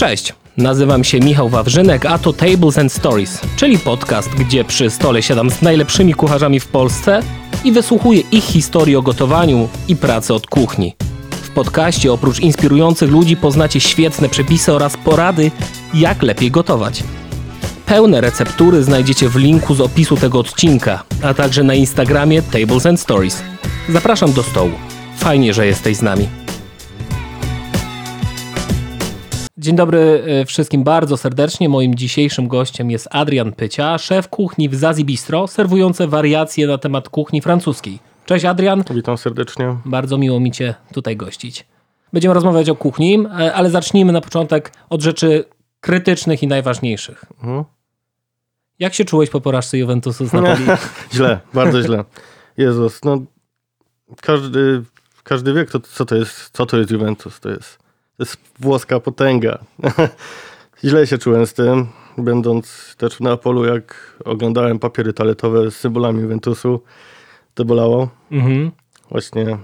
Cześć, nazywam się Michał Wawrzynek, a to Tables and Stories, czyli podcast, gdzie przy stole siadam z najlepszymi kucharzami w Polsce i wysłuchuję ich historii o gotowaniu i pracy od kuchni. W podcaście oprócz inspirujących ludzi poznacie świetne przepisy oraz porady, jak lepiej gotować. Pełne receptury znajdziecie w linku z opisu tego odcinka, a także na Instagramie Tables and Stories. Zapraszam do stołu. Fajnie, że jesteś z nami. Dzień dobry e, wszystkim bardzo serdecznie. Moim dzisiejszym gościem jest Adrian Pycia, szef kuchni w Zazi Bistro, serwujące wariacje na temat kuchni francuskiej. Cześć Adrian. Witam serdecznie. Bardzo miło mi Cię tutaj gościć. Będziemy rozmawiać o kuchni, e, ale zacznijmy na początek od rzeczy krytycznych i najważniejszych. Mhm. Jak się czułeś po porażce Juventusu z Napoli? źle, bardzo źle. Jezus, no każdy, każdy wie, kto, co, to jest, co to jest Juventus. To jest, jest włoska potęga. źle się czułem z tym, będąc też w Neapolu, jak oglądałem papiery toaletowe z symbolami Juventusu, to bolało. Mhm. Właśnie,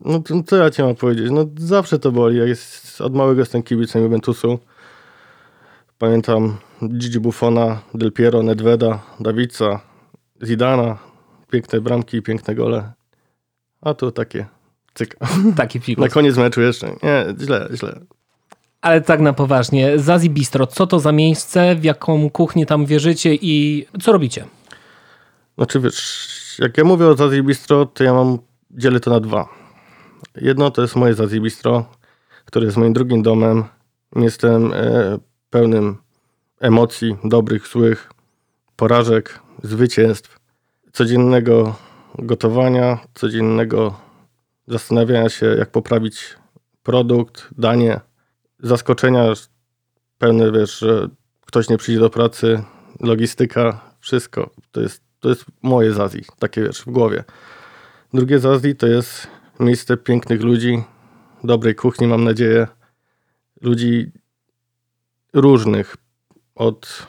no co ja ci mam powiedzieć? No zawsze to boli. Ja jest, od małego jestem kibicem Juventusu. Pamiętam Gigi Buffona, Del Piero, Nedveda, Davica, Zidana. Piękne bramki, piękne gole. A tu takie cyk. Taki Na fikus. koniec meczu jeszcze. Nie, źle, źle. Ale tak na poważnie. Zazi Bistro, co to za miejsce, w jaką kuchnię tam wierzycie i co robicie? Znaczy wiesz, jak ja mówię o Zazie Bistro, to ja mam, dzielę to na dwa. Jedno to jest moje Zazie Bistro, które jest moim drugim domem. Jestem e, pełnym emocji, dobrych, złych, porażek, zwycięstw, codziennego gotowania, codziennego zastanawiania się, jak poprawić produkt, danie, zaskoczenia pełne, wiesz, że ktoś nie przyjdzie do pracy, logistyka, wszystko. To jest, to jest moje Zazji, takie wiesz, w głowie. Drugie Zazji to jest miejsce pięknych ludzi, dobrej kuchni, mam nadzieję. Ludzi różnych, od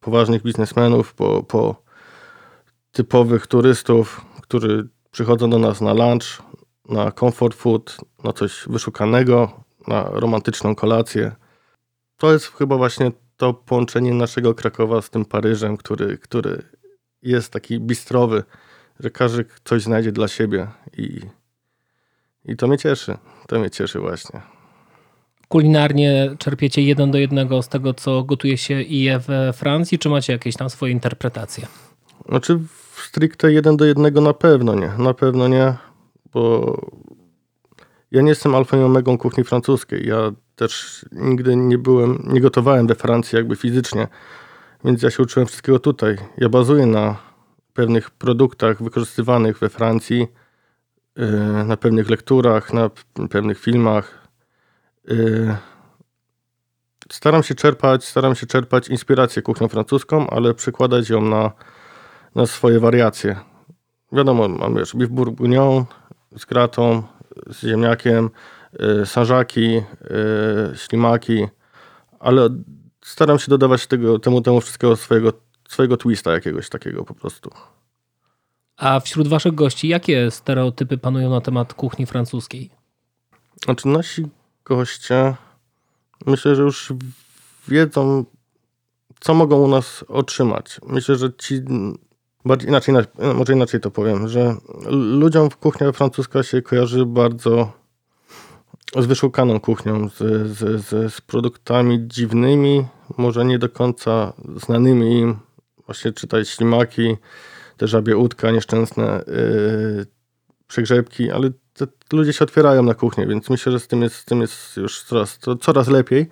poważnych biznesmenów po, po typowych turystów, którzy przychodzą do nas na lunch, na comfort food, na coś wyszukanego, na romantyczną kolację. To jest chyba właśnie to połączenie naszego Krakowa z tym Paryżem, który, który jest taki bistrowy, że każdy coś znajdzie dla siebie i, i to mnie cieszy. To mnie cieszy właśnie. Kulinarnie czerpiecie jeden do jednego z tego, co gotuje się i je we Francji, czy macie jakieś tam swoje interpretacje? Znaczy w stricte jeden do jednego na pewno nie. Na pewno nie, bo ja nie jestem alfą i omegą kuchni francuskiej. Ja też nigdy nie byłem, nie gotowałem we Francji jakby fizycznie, więc ja się uczyłem wszystkiego tutaj. Ja bazuję na pewnych produktach wykorzystywanych we Francji, yy, na pewnych lekturach, na pewnych filmach. Yy, Staram się czerpać, staram się czerpać inspirację kuchnią francuską, ale przykładać ją na, na swoje wariacje. Wiadomo, mam wiesz, beef bourguignon z gratą, z ziemniakiem, y, sanżaki, y, ślimaki, ale staram się dodawać tego, temu, temu wszystkiego swojego, swojego twista jakiegoś takiego po prostu. A wśród waszych gości, jakie stereotypy panują na temat kuchni francuskiej? Znaczy nasi goście myślę, że już wiedzą, co mogą u nas otrzymać. Myślę, że ci bardziej inaczej, może inaczej to powiem, że ludziom w kuchnia francuska się kojarzy bardzo z wyszukaną kuchnią, z, z, z, z produktami dziwnymi, może nie do końca znanymi im. Właśnie czytaj ślimaki, te żabie udka nieszczęsne, yy, przegrzebki, ale te ludzie się otwierają na kuchnię, więc myślę, że z tym jest, z tym jest już coraz, to, coraz lepiej.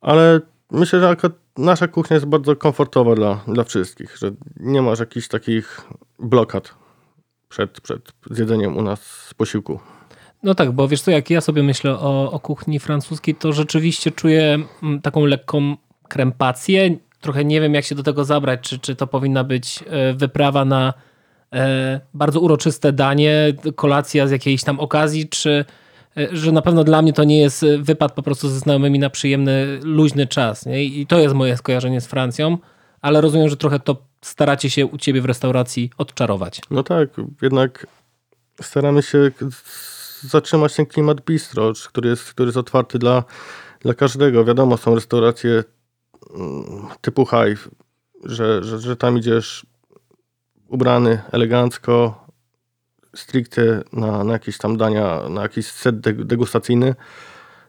Ale myślę, że nasza kuchnia jest bardzo komfortowa dla, dla wszystkich, że nie masz jakichś takich blokad przed, przed zjedzeniem u nas posiłku. No tak, bo wiesz co, jak ja sobie myślę o, o kuchni francuskiej, to rzeczywiście czuję mm, taką lekką krępację. Trochę nie wiem, jak się do tego zabrać, czy, czy to powinna być e, wyprawa na e, bardzo uroczyste danie, kolacja z jakiejś tam okazji, czy że na pewno dla mnie to nie jest e, wypad po prostu ze znajomymi na przyjemny, luźny czas. Nie? I to jest moje skojarzenie z Francją, ale rozumiem, że trochę to staracie się u ciebie w restauracji odczarować. No tak, jednak staramy się zatrzymać ten klimat bistro, który jest, który jest otwarty dla, dla każdego. Wiadomo, są restauracje mm, typu Hive, że, że, że tam idziesz ubrany elegancko, stricte na, na jakieś tam dania, na jakiś set degustacyjny.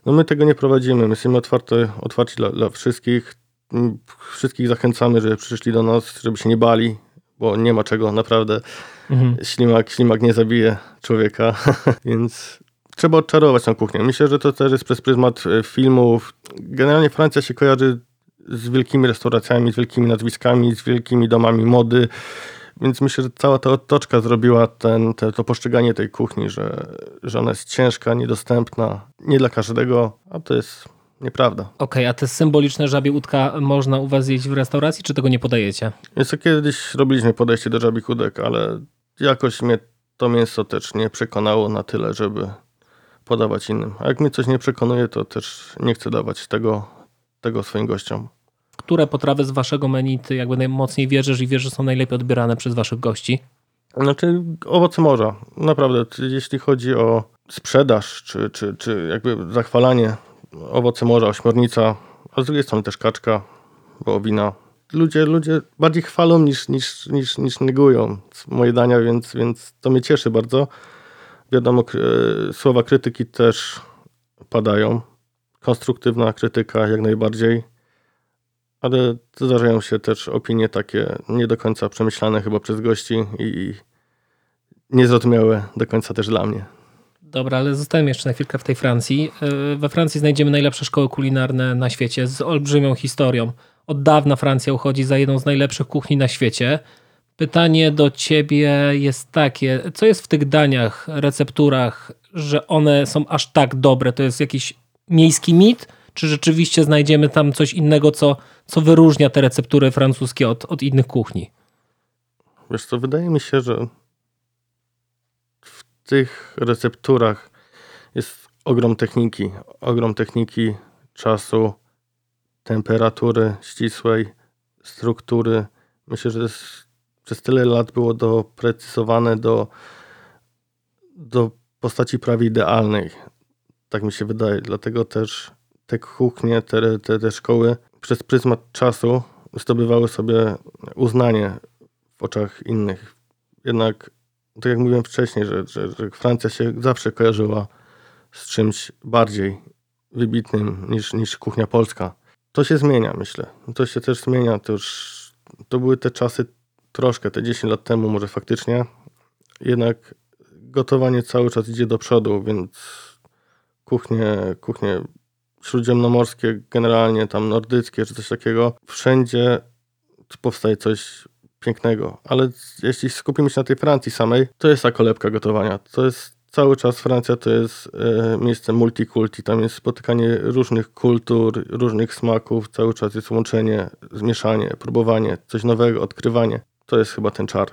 No my tego nie prowadzimy. My jesteśmy otwarte, otwarci dla, dla wszystkich. Mm, wszystkich zachęcamy, żeby przyszli do nas, żeby się nie bali, bo nie ma czego, naprawdę. Mhm. Ślimak, ślimak nie zabije człowieka, więc trzeba odczarować tę kuchnię. Myślę, że to też jest przez pryzmat e, filmów. Generalnie Francja się kojarzy z wielkimi restauracjami, z wielkimi nazwiskami, z wielkimi domami mody. Więc myślę, że cała ta otoczka zrobiła ten, te, to postrzeganie tej kuchni, że, że ona jest ciężka, niedostępna, nie dla każdego, a to jest nieprawda. Okej, okay, a te symboliczne żabie udka można u was jeść w restauracji, czy tego nie podajecie? Więc kiedyś robiliśmy podejście do żabich udek, ale jakoś mnie to mięso też nie przekonało na tyle, żeby podawać innym. A jak mnie coś nie przekonuje, to też nie chcę dawać tego, tego swoim gościom. Które potrawy z waszego menu ty jakby najmocniej wierzysz i wierzysz, że są najlepiej odbierane przez waszych gości? Znaczy owoce morza. Naprawdę, jeśli chodzi o sprzedaż, czy, czy, czy jakby zachwalanie owoce morza, ośmiornica, a z drugiej strony też kaczka, wołowina. Ludzie, ludzie bardziej chwalą niż, niż, niż, niż negują moje dania, więc, więc to mnie cieszy bardzo. Wiadomo, słowa krytyki też padają. Konstruktywna krytyka jak najbardziej. Ale zdarzają się też opinie takie nie do końca przemyślane chyba przez gości i niezrozumiałe do końca też dla mnie. Dobra, ale zostałem jeszcze na chwilkę w tej Francji. E, we Francji znajdziemy najlepsze szkoły kulinarne na świecie z olbrzymią historią. Od dawna Francja uchodzi za jedną z najlepszych kuchni na świecie. Pytanie do ciebie jest takie, co jest w tych daniach, recepturach, że one są aż tak dobre? To jest jakiś miejski mit? Czy rzeczywiście znajdziemy tam coś innego, co, co wyróżnia te receptury francuskie od, od innych kuchni? Wiesz co, wydaje mi się, że w tych recepturach jest ogrom techniki. Ogrom techniki, czasu, temperatury ścisłej, struktury. Myślę, że przez tyle lat było doprecyzowane do, do postaci prawie idealnej. Tak mi się wydaje. Dlatego też te kuchnie, te, te, te szkoły przez pryzmat czasu zdobywały sobie uznanie w oczach innych. Jednak, tak jak mówiłem wcześniej, że, że, że Francja się zawsze kojarzyła z czymś bardziej wybitnym niż, niż kuchnia polska. To się zmienia, myślę. To się też zmienia. To już to były te czasy troszkę, te 10 lat temu może faktycznie. Jednak gotowanie cały czas idzie do przodu, więc kuchnie, kuchnie śródziemnomorskie, generalnie tam nordyckie czy coś takiego, wszędzie powstaje coś pięknego. Ale jeśli skupimy się na tej Francji samej, to jest ta kolebka gotowania. To jest cały czas Francja to jest e, miejsce multikulti. Tam jest spotykanie różnych kultur, różnych smaków, cały czas jest łączenie, zmieszanie, próbowanie, coś nowego, odkrywanie. To jest chyba ten czar.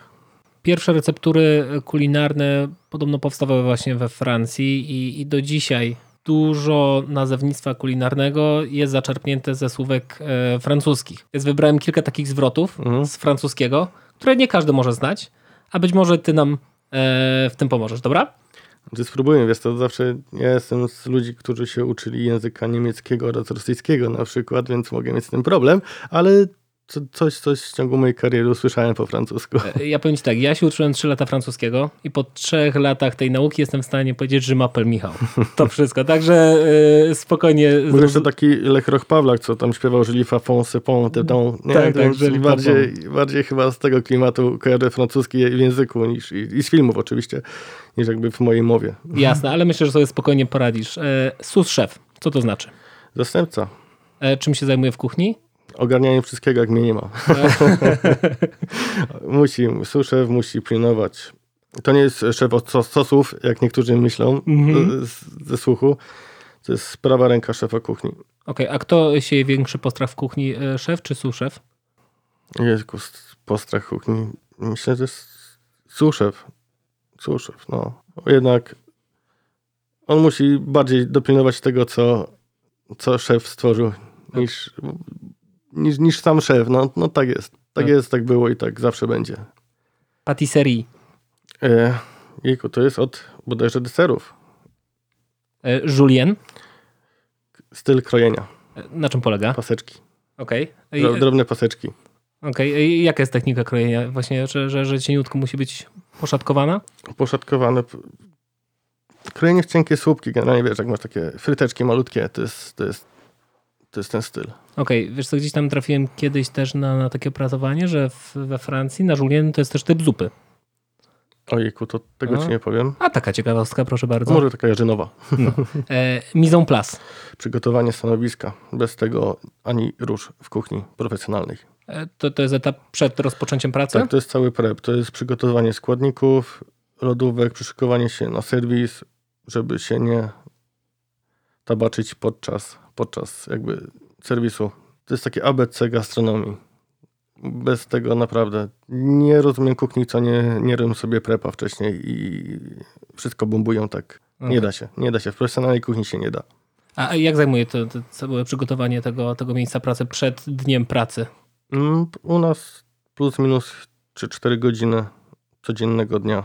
Pierwsze receptury kulinarne podobno powstawały właśnie we Francji i, i do dzisiaj dużo nazewnictwa kulinarnego jest zaczerpnięte ze słówek e, francuskich. Więc wybrałem kilka takich zwrotów mhm. z francuskiego, które nie każdy może znać, a być może ty nam e, w tym pomożesz, dobra? Ty spróbuję, wiesz, to zawsze ja jestem z ludzi, którzy się uczyli języka niemieckiego oraz rosyjskiego na przykład, więc mogę mieć z tym problem, ale coś, coś w ciągu mojej kariery usłyszałem po francusku. E, ja powiem ci tak, ja się uczyłem 3 lata francuskiego i po trzech latach tej nauki jestem w stanie powiedzieć, że Mapel Michał. To wszystko, także yy, spokojnie. Był jeszcze taki Lech Roch Pawlak, co tam śpiewał, że Lifa font c'est pont. Nie, tak, tak, że bardziej, bardziej chyba z tego klimatu kojarzę francuski w języku niż, i, i, z filmów oczywiście, niż jakby w mojej mowie. Jasne, ale myślę, że sobie spokojnie poradzisz. E, sus szef, co to znaczy? Zastępca. Czym się zajmuje w kuchni? Ogarnianiem wszystkiego, jak mnie nie ma. musi, szef musi pilnować. To nie jest szef od sosów, jak niektórzy myślą mm-hmm. ze słuchu. To jest sprawa ręka szefa kuchni. Okej, okay, a kto się większy postrach w kuchni, e, szef czy suszef? Jest postrach kuchni. Myślę, że jest suszef. Suszef, no. Jednak on musi bardziej dopilnować tego, co, co szef stworzył, niż niż, niż sam szef. No, no tak jest. Tak, tak jest, tak było i tak zawsze będzie. Patisserie. E, jejku, to jest od bodajże deserów. E, Julien? styl krojenia. Na czym polega? Paseczki. Okej. Okay. Dro- Drobne paseczki. Okej. Okay. Jaka jest technika krojenia? Właśnie, że, że, że cieniutko musi być poszatkowana? Poszatkowane. Krojenie w cienkie słupki, generalnie wiesz, jak masz takie fryteczki malutkie, to jest, to jest, to jest ten styl. Okej, okay. wiesz co, gdzieś tam trafiłem kiedyś też na, na takie opracowanie, że w, we Francji na żulien to jest też typ zupy. Ojejku, to tego A. ci nie powiem. A taka ciekawostka, proszę bardzo. Może taka jarzynowa. No. E, mise place. Przygotowanie stanowiska. Bez tego ani rusz w kuchni profesjonalnej. E, to, to jest etap przed rozpoczęciem pracy? Tak, to jest cały prep. To jest przygotowanie składników, lodówek, przyszykowanie się na serwis, żeby się nie tabaczyć podczas, podczas jakby serwisu. To jest takie ABC gastronomii. Bez tego naprawdę nie rozumiem kuchni, co nie, nie robią sobie prepa wcześniej i wszystko bombują tak. Nie Okej. da się, nie da się. W profesjonalnej kuchni się nie da. A jak zajmuje to, to całe przygotowanie tego, tego miejsca pracy przed dniem pracy? Mm, U nas plus minus 3-4 godziny codziennego dnia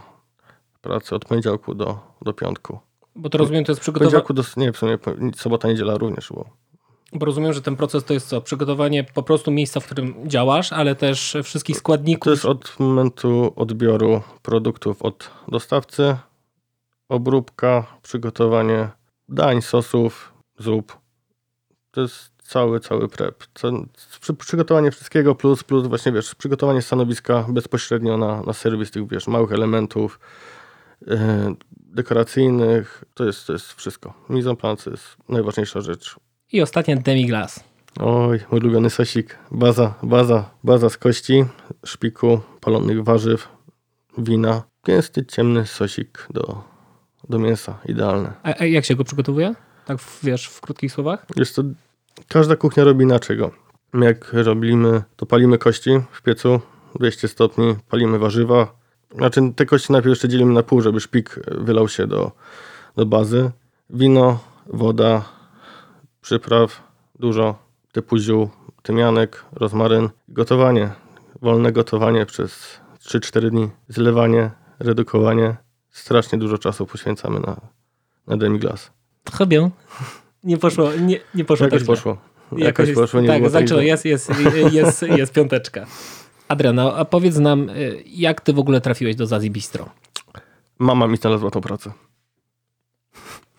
pracy od poniedziałku do, do piątku. Bo to rozumiem, to jest przygotowanie. Nie, w sumie sobota, niedziela również było. Bo rozumiem, że ten proces to jest co? Przygotowanie po prostu miejsca, w którym działasz, ale też wszystkich składników. To jest od momentu odbioru produktów od dostawcy, obróbka, przygotowanie dań, sosów, zup. To jest cały, cały prep. Przygotowanie wszystkiego plus, plus właśnie wiesz, przygotowanie stanowiska bezpośrednio na, na serwis tych wiesz, małych elementów dekoracyjnych. To jest, to jest wszystko. Mise en place jest najważniejsza rzecz. I ostatnia demi-glace. Oj, mój ulubiony sosik. Baza, baza, baza z kości, szpiku, palonych warzyw, wina. Gęsty, ciemny sosik do, do mięsa. Idealne. A, a jak się go przygotowuje? Tak w- wiesz, w krótkich słowach? Jest to, każda kuchnia robi inaczej go. Jak robimy, to palimy kości w piecu, 200 stopni, palimy warzywa. Znaczy te kości najpierw jeszcze dzielimy na pół, żeby szpik wylał się do, do bazy. Wino, woda, przypraw, dużo, typu ziół, tymianek, rozmaryn. Gotowanie, wolne gotowanie przez 3-4 dni. Zlewanie, redukowanie. Strasznie dużo czasu poświęcamy na, na demiglas. Chobię. Nie poszło, nie, nie poszło Jakoś tak poszło. Jakoś Jakoś jest, poszło, nie tak, tak zaczęło, źle. jest, jest, jest, jest piąteczka. Adriana, a powiedz nam, y, jak ty w ogóle trafiłeś do Zazi Bistro? Mama mi znalazła tą pracę.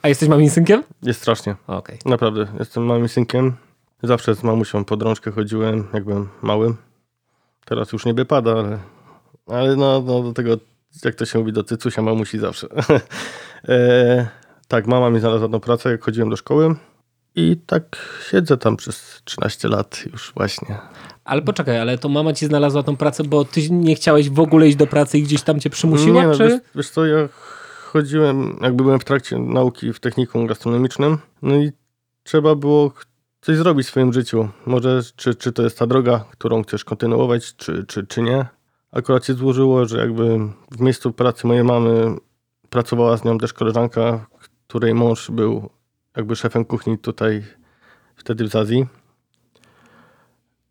A jesteś mamim synkiem? Jest strasznie. Okej. Naprawdę. Jestem małym synkiem. Zawsze z mamusią pod rączkę chodziłem, jak byłem małym. Teraz już nie wypada, ale, ale no, no do tego, jak to się mówi, do cycusia mamusi zawsze. e, tak, mama mi znalazła tą pracę, jak chodziłem do szkoły. I tak siedzę tam przez 13 lat już właśnie. Ale poczekaj, ale to mama ci znalazła tą pracę, bo ty nie chciałeś w ogóle iść do pracy i gdzieś tam cię przymusiła, Nie, no, czy? wiesz, wiesz co, ja chodziłem, jakby byłem w trakcie nauki w technikum gastronomicznym, no i trzeba było coś zrobić w swoim życiu. Może czy, czy to jest ta droga, którą chcesz kontynuować, czy, czy, czy nie. Akurat się złożyło, że jakby w miejscu pracy mojej mamy pracowała z nią też koleżanka, której mąż był jakby szefem kuchni tutaj wtedy w Azji.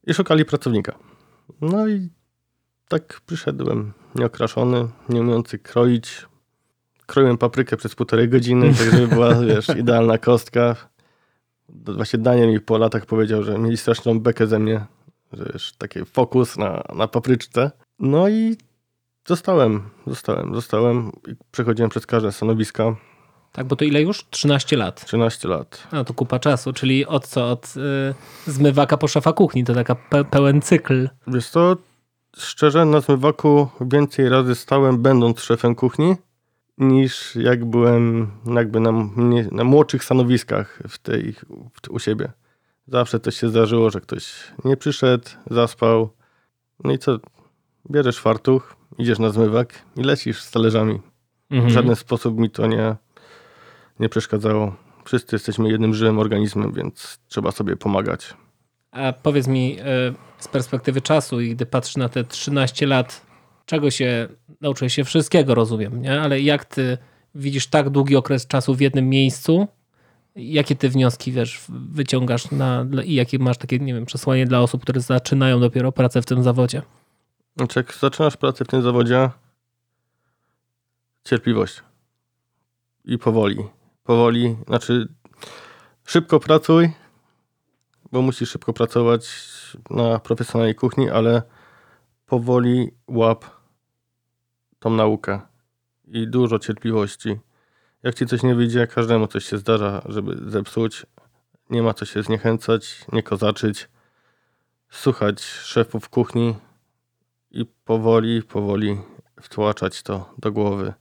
I szukali pracownika. No i tak przyszedłem, nieokraszony, nie umiejący kroić. Kroiłem paprykę przez półtorej godziny, tak żeby była, wiesz, idealna kostka. Właśnie Daniel mi po latach powiedział, że mieli straszną bekę ze mnie, że wiesz, taki fokus na, na papryczce. No i zostałem, zostałem, zostałem i przechodziłem przez każde stanowiska, Tak, bo to ile już? 13 lat. 13 lat. No to kupa czasu, czyli od co? Od y, zmywaka po szefa kuchni, to taka pe pełen cykl. Wiesz co, szczerze na zmywaku więcej razy stałem będąc szefem kuchni, niż jak byłem jakby na, mnie- na młodszych stanowiskach w tej, w, u siebie. Zawsze coś się zdarzyło, że ktoś nie przyszedł, zaspał. No i co, bierzesz fartuch, idziesz na zmywak i lecisz z talerzami. W Mhm. żaden sposób mi to nie, nie przeszkadzało. Wszyscy jesteśmy jednym żywym organizmem, więc trzeba sobie pomagać. A powiedz mi y, z perspektywy czasu i gdy patrzysz na te 13 lat, czego się nauczyłeś się wszystkiego, rozumiem, nie? Ale jak ty widzisz tak długi okres czasu w jednym miejscu, jakie ty wnioski, wiesz, wyciągasz na, i jakie masz takie, nie wiem, przesłanie dla osób, które zaczynają dopiero pracę w tym zawodzie? Znaczy, jak zaczynasz pracę w tym zawodzie, cierpliwość. I powoli. Powoli, znaczy szybko pracuj, bo musisz szybko pracować na profesjonalnej kuchni, ale powoli łap tą naukę i dużo cierpliwości. Jak ci coś nie wyjdzie, każdemu coś się zdarza, żeby zepsuć. Nie ma co się zniechęcać, nie kozaczyć. Słuchać szefów kuchni i powoli, powoli wtłaczać to do głowy,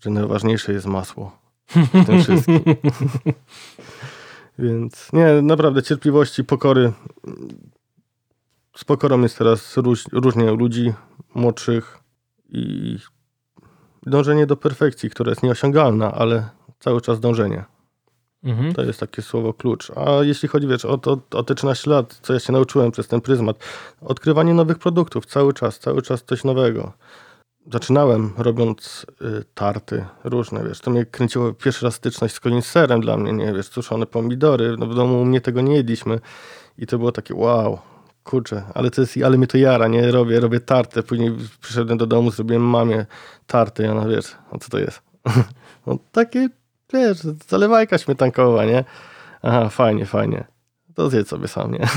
że najważniejsze jest masło w tym wszystkim. Więc nie, naprawdę cierpliwości, pokory. Z pokorą jest teraz róż, różnie u ludzi młodszych i dążenie do perfekcji, która jest nieosiągalna, ale cały czas dążenie. Mhm. To jest takie słowo klucz. A jeśli chodzi, wiesz, o, to, o te 13 lat, co ja się nauczyłem przez ten pryzmat, odkrywanie nowych produktów, cały czas, cały czas coś nowego. Zaczynałem robiąc y, tarty różne, wiesz, to mnie kręciło pierwszy raz styczność z kolim serem dla mnie, nie, wiesz, suszone pomidory, no w domu u mnie tego nie jedliśmy i to było takie wow, kurczę, ale to jest, ale mnie to jara, nie, robię, robię tartę, później przyszedłem do domu, zrobiłem mamie tartę i ona, wiesz, no co to jest? no takie, wiesz, zalewajka śmietankowa, nie? Aha, fajnie, fajnie. To zjedz sobie sam, nie?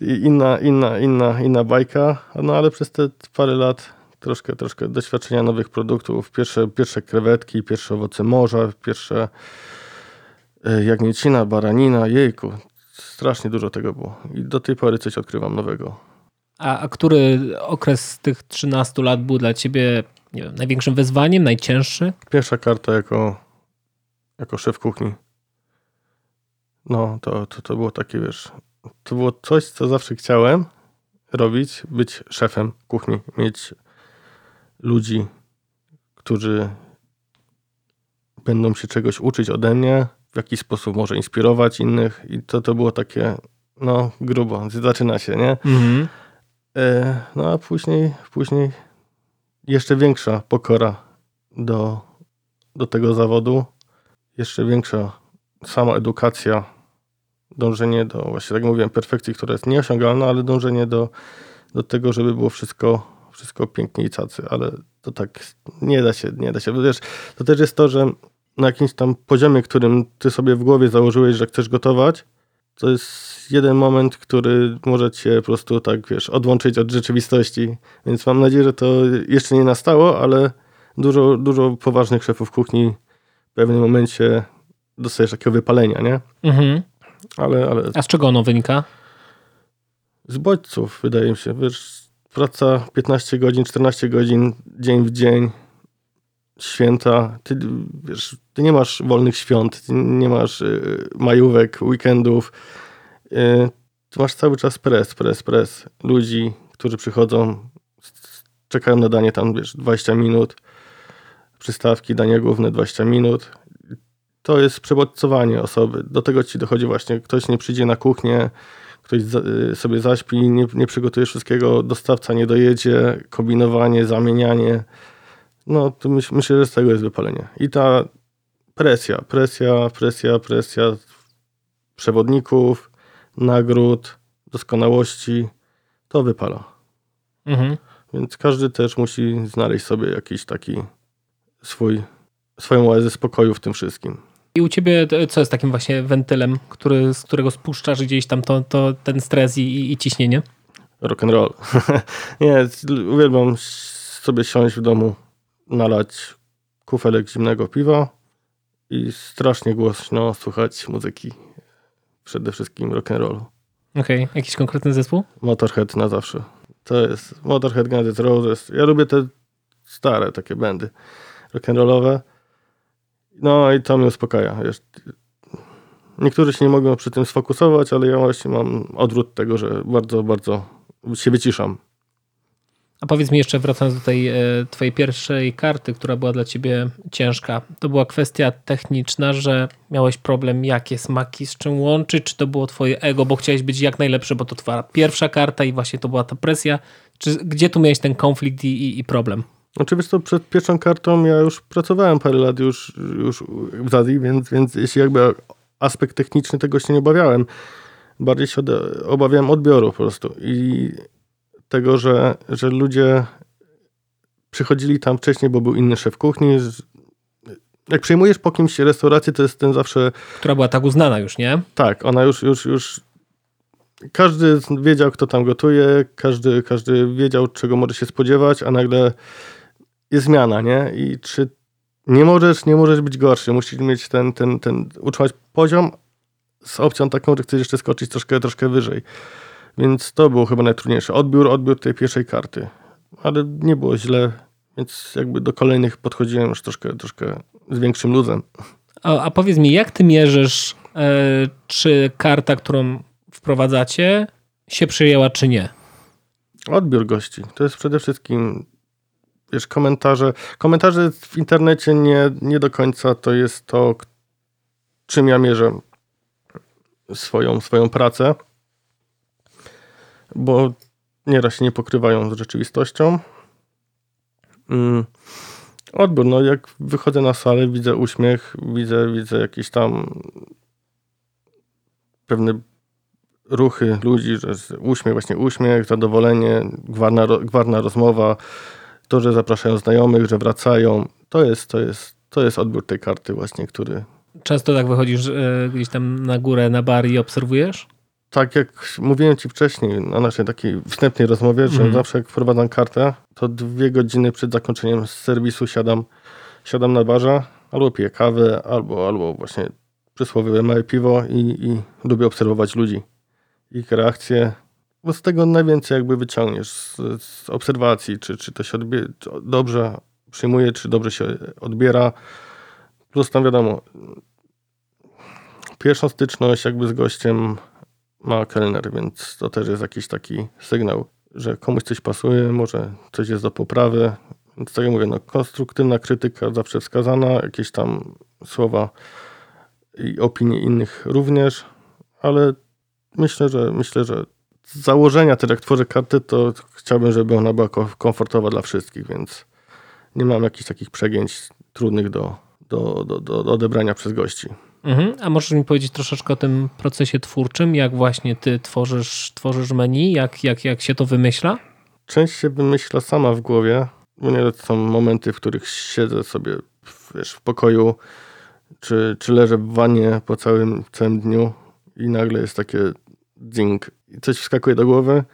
Inna, inna, inna, inna bajka, no ale przez te parę lat troszkę, troszkę doświadczenia nowych produktów. Pierwsze, pierwsze krewetki, pierwsze owoce morza, pierwsze e, jagnięcina, baranina, jejku. Strasznie dużo tego było. I do tej pory coś odkrywam nowego. A, a który okres z tych 13 lat był dla ciebie wiem, największym wyzwaniem, najcięższy? Pierwsza karta jako, jako szef kuchni. No, to, to, to było takie, wiesz, to było coś, co zawsze chciałem robić, być szefem kuchni, mieć ludzi, którzy będą się czegoś uczyć ode mnie, w jakiś sposób może inspirować innych i to, to było takie, no, grubo, zaczyna się, nie? Mhm. E, no a później, później jeszcze większa pokora do, do tego zawodu, jeszcze większa sama edukacja, dążenie do, właśnie tak mówiłem, perfekcji, która jest nieosiągalna, ale dążenie do, do tego, żeby było wszystko, wszystko pięknie i cacy, ale to tak nie da się, nie da się. Wiesz, to też jest to, że na jakimś tam poziomie, którym ty sobie w głowie założyłeś, że chcesz gotować, to jest jeden moment, który może cię po prostu tak, wiesz, odłączyć od rzeczywistości. Więc mam nadzieję, że to jeszcze nie nastało, ale dużo, dużo poważnych szefów kuchni w pewnym momencie dostajesz takiego wypalenia, nie? Mhm. Ale, ale A z czego ono wynika? z bodźców, wydaje mi się. Wiesz, praca 15 godzin, 14 godzin, dzień w dzień, święta. Ty, wiesz, ty nie masz wolnych świąt, ty nie masz y, majówek, weekendów. Y, ty masz cały czas pres, pres, pres. Ludzi, którzy przychodzą, czekają na danie tam, wiesz, 20 minut. Przystawki, danie główne 20 minut. To jest przebodźcowanie osoby. Do tego ci dochodzi właśnie, ktoś nie przyjdzie na kuchnię, ktoś y, sobie zaśpi, nie, nie przygotuje wszystkiego, dostawca nie dojedzie, kombinowanie, zamienianie. No, to myśl, myślę, że z tego jest wypalenie. I ta presja, presja, presja, presja przewodników, nagród, doskonałości, to wypala. Mhm. Więc każdy też musi znaleźć sobie jakiś taki swój, swoją oazę spokoju w tym wszystkim. I u ciebie to- co jest takim właśnie wentylem, który, z którego spuszczasz gdzieś tam to, to ten stres i, i, ciśnienie? Rock and roll. Nie, uwielbiam sobie siąść w domu, nalać kufelek zimnego piwa i strasznie głośno słuchać muzyki. Przede wszystkim rock and rollu. Okej, jakiś konkretny zespół? Motorhead na zawsze. To jest Motorhead, Guns N' Roses. Ja lubię te stare takie bandy rock'n'rollowe. No i to mnie uspokaja. Niektórzy się nie mogą przy tym sfokusować, ale ja właśnie mam odwrót tego, że bardzo, bardzo się wyciszam. A powiedz mi jeszcze, wracając do tej e, twojej pierwszej karty, która była dla ciebie ciężka. To była kwestia techniczna, że miałeś problem, jakie smaki z czym łączyć, czy to było twoje ego, bo chciałeś być jak najlepszy, bo to twoja pierwsza karta i właśnie to była ta presja. Czy, gdzie tu miałeś ten konflikt i, i, i problem? Oczywiście to przed pierwszą kartą ja już pracowałem parę lat już, już w Zazji, więc, więc jeśli jakby aspekt techniczny tego się nie obawiałem. Bardziej się obawiałem odbioru po prostu i tego, że, że ludzie przychodzili tam wcześniej, bo był inny szef kuchni, jak przyjmujesz po kimś restaurację, to jest ten zawsze... Która była tak uznana już, nie? Tak, ona już, już, już każdy wiedział, kto tam gotuje, każdy, każdy wiedział, czego może się spodziewać, a nagle jest zmiana, nie? I czy nie możesz, nie możesz być gorszy, musisz mieć ten, ten, ten, utrzymać poziom z opcją taką, że chcesz jeszcze skoczyć troszkę, troszkę wyżej. Więc to było chyba najtrudniejsze. Odbiór, odbiór tej pierwszej karty. Ale nie było źle, więc jakby do kolejnych podchodziłem już troszkę, troszkę z większym luzem. A, a powiedz mi, jak ty mierzysz, e, czy karta, którą wprowadzacie, się przyjęła, czy nie? Odbiór gości. To jest przede wszystkim wiesz, komentarze. Komentarze w internecie nie, nie do końca to jest to, czym ja mierzę swoją, swoją pracę, bo nieraz się nie pokrywają z rzeczywistością. Mm. No jak wychodzę na salę, widzę uśmiech, widzę, widzę jakieś tam pewne ruchy ludzi, że uśmiech, właśnie uśmiech, zadowolenie, gwarna, gwarna rozmowa, to, że zapraszają znajomych, że wracają, to jest, to jest, to jest odbiór tej karty właśnie, który... Często tak wychodzisz e, gdzieś tam na górę, na bar i obserwujesz? Tak jak mówiłem ci wcześniej na naszej takiej wstępnej rozmowie, że mm. zawsze jak wprowadzam kartę, to dwie godziny przed zakończeniem serwisu siadam, siadam na barze, albo piję kawę, albo, albo właśnie przysłowiowe małe piwo i, i lubię obserwować ludzi. Ich reakcje, bo z tego najwięcej jakby wyciągniesz z, z obserwacji, czy, czy to się odbie- dobrze przyjmuje, czy dobrze się odbiera. Plus tam wiadomo, pierwszą styczność jakby z gościem ma kelner, więc to też jest jakiś taki sygnał, że komuś coś pasuje, może coś jest do poprawy. Więc tak jak mówię, no, konstruktywna krytyka zawsze wskazana, jakieś tam słowa i opinie innych również, ale myślę, że myślę, że założenia też jak tworzę karty, to chciałbym, żeby ona była komfortowa dla wszystkich, więc nie mam jakichś takich przegięć trudnych do, do, do, do odebrania przez gości. Mhm. A możesz mi powiedzieć troszeczkę o tym procesie twórczym, jak właśnie ty tworzysz, tworzysz menu, jak, jak, jak się to wymyśla? Część się wymyśla sama w głowie, bo nie są momenty, w których siedzę sobie wiesz, w pokoju, czy, czy leżę w wannie po całym, całym dniu i nagle jest takie ding coś wskakuje do głowy,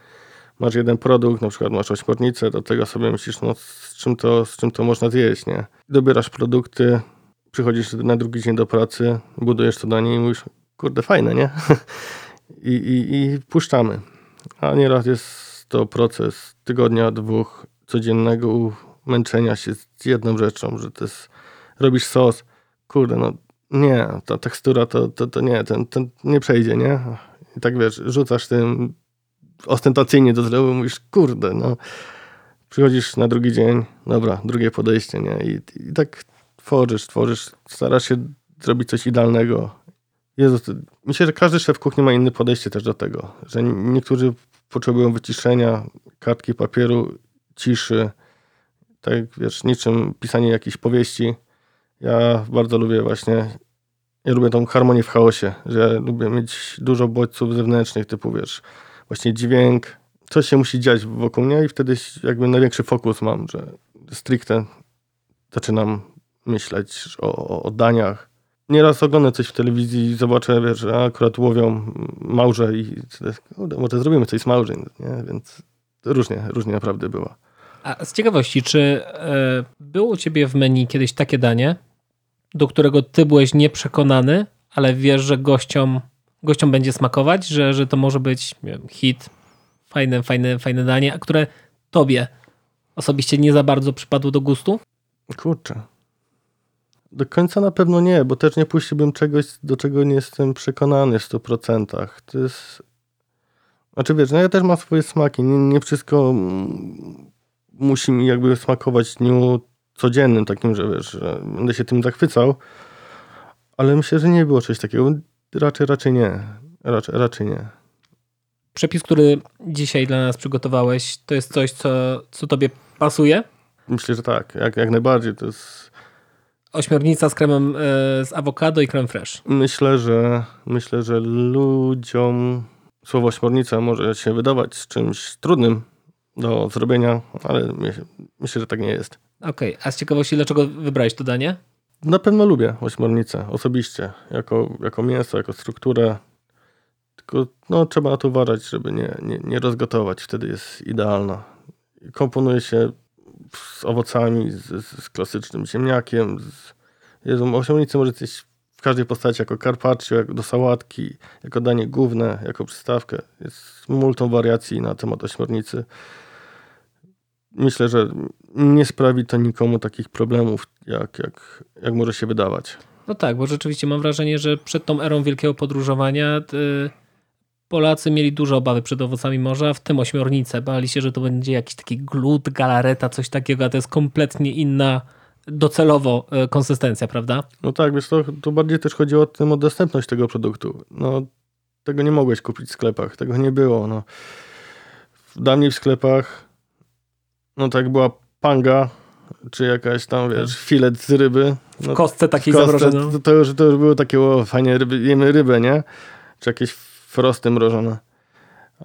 masz jeden produkt, na przykład masz ośmiornicę, do tego sobie myślisz, no z czym to, z czym to można zjeść, nie? Dobierasz produkty, przychodzisz na drugi dzień do pracy, budujesz to danie i mówisz, kurde, fajne, nie? I, i, I puszczamy. A nieraz jest to proces tygodnia, dwóch, codziennego męczenia się z jedną rzeczą, że to jest, robisz sos, kurde, no nie, ta tekstura to, to, to nie, ten, ten nie przejdzie, nie? I tak wiesz, rzucasz tym ostentacyjnie do zlewu, mówisz, kurde, no. Przychodzisz na drugi dzień, dobra, drugie podejście, nie? I, i tak tworzysz, tworzysz, starasz się zrobić coś idealnego. Jezu, myślę, że każdy szef kuchni ma inne podejście też do tego, że niektórzy potrzebują wyciszenia, kartki papieru, ciszy, tak wiesz, niczym pisanie jakiejś powieści. Ja bardzo lubię właśnie ja lubię tą harmonię w chaosie, że lubię mieć dużo bodźców zewnętrznych, typu wiesz, właśnie dźwięk, coś się musi dziać wokół mnie i wtedy jakby największy fokus mam, że stricte zaczynam myśleć o, o daniach. Nieraz oglądam coś w telewizji i zobaczę, wiesz, że akurat łowią małże i kurde, może zrobimy coś z małży, nie? Więc różnie, różnie naprawdę było. A z ciekawości, czy y, było u ciebie w menu kiedyś takie danie, do którego ty byłeś nieprzekonany, ale wiesz, że gościom, gościom będzie smakować, że, że to może być wiem, hit, fajne, fajne, fajne danie, a które tobie osobiście nie za bardzo przypadło do gustu? Kurczę. Do końca na pewno nie, bo też nie puściłbym czegoś, do czego nie jestem przekonany w 100%. To jest. Znaczy wiesz, no ja też mam swoje smaki. Nie, nie wszystko musi mi jakby smakować dniu codziennym, takim, że wiesz, że będę się tym zachwycał. Ale myślę, że nie było czegoś takiego. Raczej, raczej nie. Raczej, raczej nie. Przepis, który dzisiaj dla nas przygotowałeś, to jest coś, co, co tobie pasuje? Myślę, że tak. Jak, jak najbardziej. To jest... Ośmiornica z kremem e, z awokado i krem fresh. Myślę, że myślę, że ludziom słowo ośmiornica może się wydawać czymś trudnym do zrobienia, ale myślę, że tak nie jest. Okej, okay. a z ciekawości, dlaczego wybrałeś to danie? Na pewno lubię ośmiornicę osobiście, jako, jako mięso, jako strukturę. Tylko no, trzeba na to uważać, żeby nie, nie, nie rozgotować. Wtedy jest idealna. Komponuje się z owocami, z, z klasycznym ziemniakiem. Z... Jezu, ośmiornicę może zjeść w każdej postaci, jako carpaccio, jako do sałatki, jako danie główne, jako przystawkę. Jest multum wariacji na temat ośmiornicy. Myślę, że nie sprawi to nikomu takich problemów, jak, jak, jak może się wydawać. No tak, bo rzeczywiście mam wrażenie, że przed tą erą wielkiego podróżowania y, Polacy mieli duże obawy przed owocami morza, w tym ośmiornicę. Bali się, że to będzie jakiś taki glut, galareta, coś takiego, a to jest kompletnie inna docelowo y, konsystencja, prawda? No tak, wiesz, to, to bardziej też chodziło o, tym, o dostępność tego produktu. No, tego nie mogłeś kupić w sklepach, tego nie było. No. Dawniej w sklepach, no tak była panga, czy jakaś tam, wiesz, Tak. filet z ryby. No, W kostce takiej zamrożonej. to, to, już, to już było takie, o, fajnie, ryby, jemy rybę, nie? Czy jakieś frosty mrożone.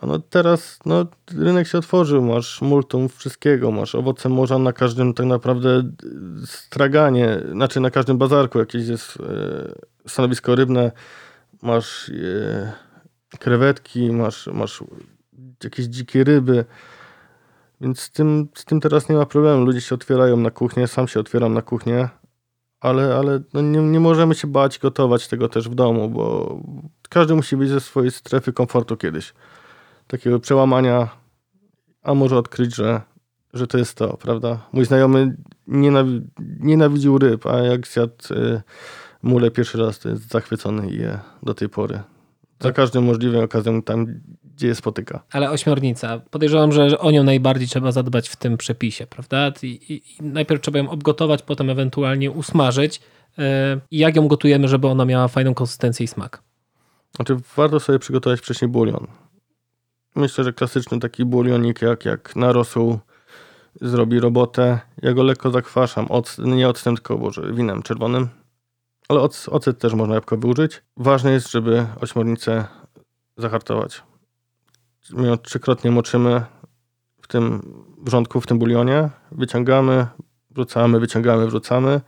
A no teraz, no, rynek się otworzył, masz multum wszystkiego, masz owoce morza na każdym tak naprawdę e, straganie, znaczy na każdym bazarku jakieś jest e, stanowisko rybne, masz e, krewetki, masz, masz jakieś dzikie ryby, więc z tym, z tym teraz nie ma problemu. Ludzie się otwierają na kuchnię, sam się otwieram na kuchnię, ale, ale no nie, nie możemy się bać gotować tego też w domu, bo każdy musi być ze swojej strefy komfortu kiedyś. Takiego przełamania, a może odkryć, że, że to jest to, prawda? Mój znajomy nienawi- nienawidził ryb, a jak zjadł y, mule pierwszy raz, to jest zachwycony i je do tej pory. Za Tak. każdym możliwym okazją tam, gdzie je spotyka. Ale ośmiornica. Podejrzewam, że o nią najbardziej trzeba zadbać w tym przepisie, prawda? I, i, i najpierw trzeba ją obgotować, potem ewentualnie usmażyć. Yy, I jak ją gotujemy, żeby ona miała fajną konsystencję i smak? Znaczy, warto sobie przygotować wcześniej bulion. Myślę, że klasyczny taki bulionik, jak, jak na rosół, zrobi robotę. Ja go lekko zakwaszam. Oc, nie octem, tylko boże, winem czerwonym. Ale oc, ocet też można jabłkowy użyć. Ważne jest, żeby ośmiornicę zahartować. My ją trzykrotnie moczymy w tym wrzątku, w tym bulionie. Wyciągamy, wrzucamy, wyciągamy, wrzucamy.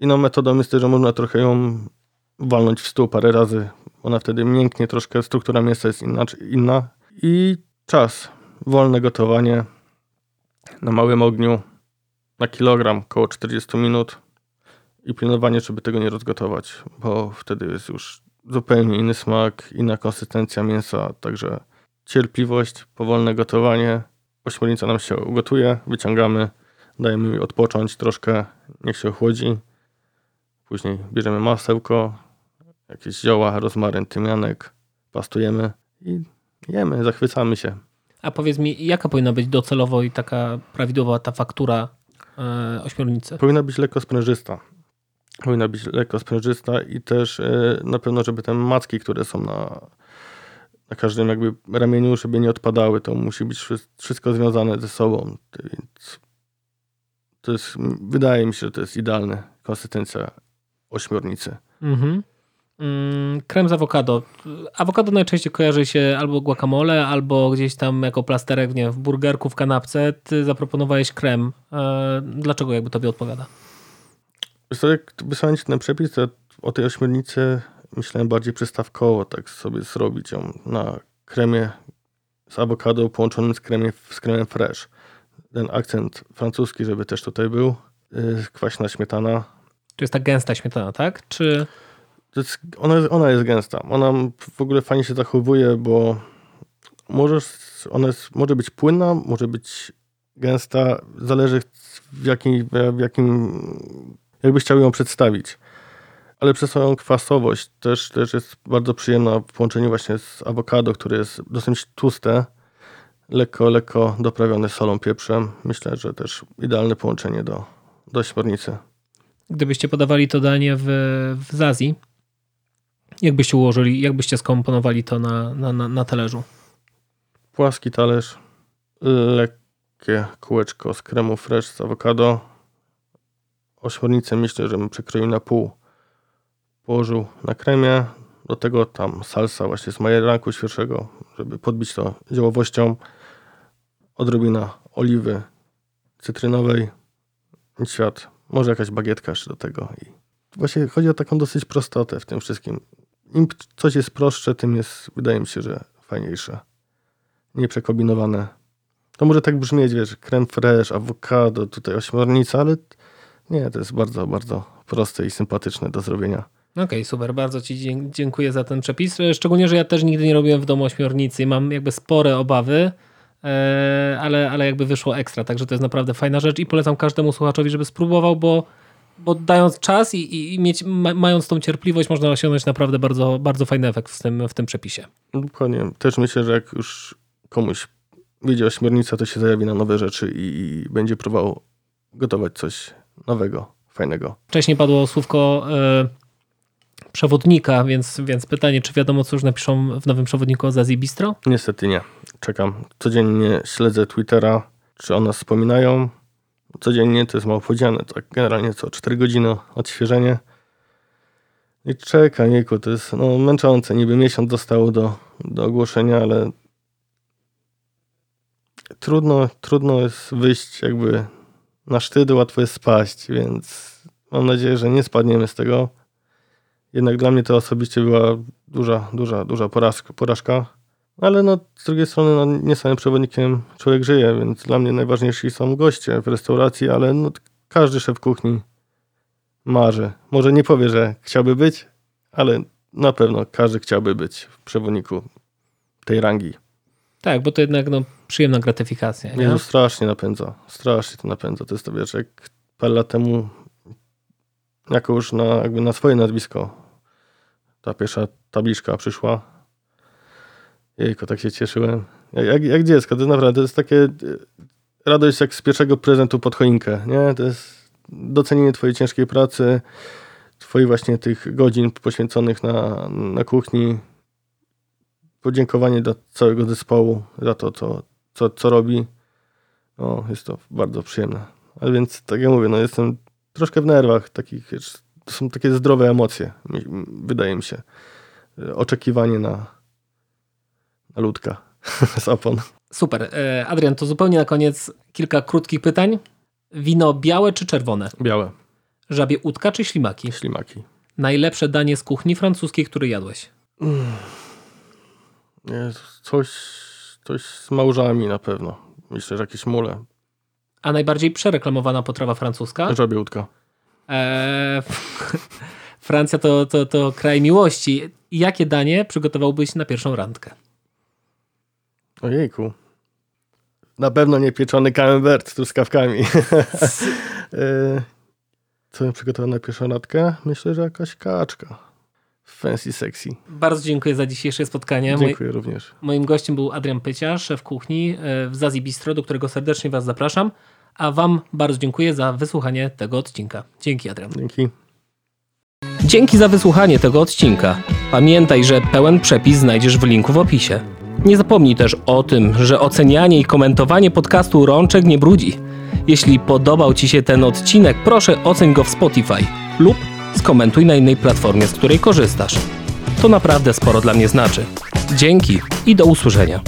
Inną metodą jest też, że można trochę ją walnąć w stół parę razy. Ona wtedy mięknie, troszkę struktura mięsa jest inna. I czas. Wolne gotowanie na małym ogniu na kilogram, około 40 minut. I pilnowanie, żeby tego nie rozgotować, bo wtedy jest już zupełnie inny smak, inna konsystencja mięsa. Także cierpliwość, powolne gotowanie. Ośmiornica nam się ugotuje, wyciągamy, dajemy jej odpocząć troszkę, niech się ochłodzi. Później bierzemy masełko, jakieś zioła, rozmaryn, tymianek, pastujemy i jemy, zachwycamy się. A powiedz mi, jaka powinna być docelowo i taka prawidłowa ta faktura e, ośmiornicy? Powinna być lekko sprężysta. Powinna być lekko sprężysta i też e, na pewno, żeby te macki, które są na, na każdym jakby ramieniu, żeby nie odpadały. To musi być wszy- wszystko związane ze sobą. Więc to jest, wydaje mi się, że to jest idealna konsystencja ośmiornicy. Mhm. Mm, krem z awokado. Awokado najczęściej kojarzy się albo guacamole, albo gdzieś tam jako plasterek nie, w burgerku, w kanapce. Ty zaproponowałeś krem. E, dlaczego jakby tobie odpowiada? Wiesz co, jak wysłałem ci ten przepis, to o tej ośmiornicy myślałem bardziej przystawkowo, tak sobie zrobić ją na kremie z awokado połączonym z, kremie, z kremem fresh. Ten akcent francuski, żeby też tutaj był. Yy, kwaśna śmietana. To jest ta gęsta śmietana, tak? Czy jest, ona, jest, ona jest gęsta. Ona w ogóle fajnie się zachowuje, bo możesz, ona jest, może być płynna, może być gęsta. Zależy w jakim, w jakim jakbyś chciał ją przedstawić. Ale przez swoją kwasowość też, też jest bardzo przyjemna w połączeniu właśnie z awokado, które jest dosyć tłuste, lekko, lekko doprawione solą, pieprzem. Myślę, że też idealne połączenie do, do śmiernicy. gdybyście podawali to danie w, w Zazji, jak byście ułożyli, jak byście skomponowali to na, na, na, na talerzu? Płaski talerz, lekkie kółeczko z kremu fresh z awokado. Ośmiornicę myślę, że bym przekroił na pół. Położył na kremie. Do tego tam salsa właśnie z majeranku świeżego, żeby podbić to ziołowością. Odrobina oliwy cytrynowej. Świat. Może jakaś bagietka jeszcze do tego i właśnie chodzi o taką dosyć prostotę w tym wszystkim. Im coś jest prostsze, tym jest, wydaje mi się, że fajniejsze. Nie przekombinowane. To może tak brzmieć, wiesz, creme fraiche, awokado, tutaj ośmiornica, ale nie, to jest bardzo, bardzo proste i sympatyczne do zrobienia. Okej, super, bardzo Ci dziękuję za ten przepis. E, Szczególnie, że ja też nigdy nie robiłem w domu ośmiornicy i mam jakby spore obawy, e, ale, ale jakby wyszło ekstra, także to jest naprawdę fajna rzecz i polecam każdemu słuchaczowi, żeby spróbował, bo, bo dając czas i, i, mieć, ma, mając tą cierpliwość, można osiągnąć naprawdę bardzo, bardzo fajny efekt w tym, w tym przepisie. Dokładnie. Też myślę, że jak już komuś wyjdzie ośmiornica, to się zajawi na nowe rzeczy i, i będzie próbował gotować coś nowego, fajnego. Wcześniej padło słówko e, przewodnika, więc, więc pytanie, czy wiadomo, co już napiszą w nowym przewodniku o Zazie Bistro? Niestety nie. Czekam. Codziennie śledzę Twittera, czy o nas wspominają. Codziennie to jest mało powiedziane. Tak generalnie co 4 godziny odświeżenie. I czekam, jejku, to jest no, męczące. Niby miesiąc zostało do, do ogłoszenia, ale trudno, trudno jest wyjść jakby na sztyt, łatwo jest spaść, więc mam nadzieję, że nie spadniemy z tego. Jednak dla mnie to osobiście była duża, duża, duża porażka. porażka. Ale no, z drugiej strony no, nie samym przewodnikiem człowiek żyje, więc dla mnie najważniejsi są goście w restauracji, ale no, każdy szef kuchni marzy. Może nie powie, że chciałby być, ale na pewno każdy chciałby być w przewodniku tej rangi. Tak, bo to jednak no, przyjemna gratyfikacja. Nie? Nie, no strasznie napędza. Strasznie to napędza. To jest to, wiesz, jak parę lat temu jako już na, jakby na swoje nazwisko ta pierwsza tabliczka przyszła. Jejko, tak się cieszyłem. Jak, jak, dziecko, to jest naprawdę, to jest takie e, radość jak z pierwszego prezentu pod choinkę, nie? To jest docenienie twojej ciężkiej pracy, twoich właśnie tych godzin poświęconych na, na kuchni, podziękowanie dla całego zespołu za to, co, co, co robi. No, jest to bardzo przyjemne. Ale więc, tak jak mówię, no jestem troszkę w nerwach takich, to są takie zdrowe emocje, wydaje mi się. Oczekiwanie na, na ludka z opon. Super. E, Adrian, to zupełnie na koniec kilka krótkich pytań. Wino białe czy czerwone? Białe, Żabie udka czy ślimaki? ślimaki. Najlepsze danie z kuchni francuskiej, które jadłeś? Nie, coś, coś z małżami na pewno. Myślę, że jakieś mule. A najbardziej przereklamowana potrawa francuska? Żabie łódka. E, Francja to, to, to kraj miłości. Jakie danie przygotowałbyś na pierwszą randkę? Ojejku. Na pewno nie pieczony camembert z truskawkami. E, Co bym przygotował na pierwszą randkę? Myślę, że jakaś kaczka. Fancy sexy. Bardzo dziękuję za dzisiejsze spotkanie. Dziękuję również. moim gościem był Adrian Pycia, szef kuchni e, w Zazi Bistro, do którego serdecznie Was zapraszam. A Wam bardzo dziękuję za wysłuchanie tego odcinka. Dzięki, Adrian. Dzięki. Dzięki za wysłuchanie tego odcinka. Pamiętaj, że pełen przepis znajdziesz w linku w opisie. Nie zapomnij też o tym, że ocenianie i komentowanie podcastu Rączek nie brudzi. Jeśli podobał Ci się ten odcinek, proszę oceń go w Spotify lub skomentuj na innej platformie, z której korzystasz. To naprawdę sporo dla mnie znaczy. Dzięki i do usłyszenia.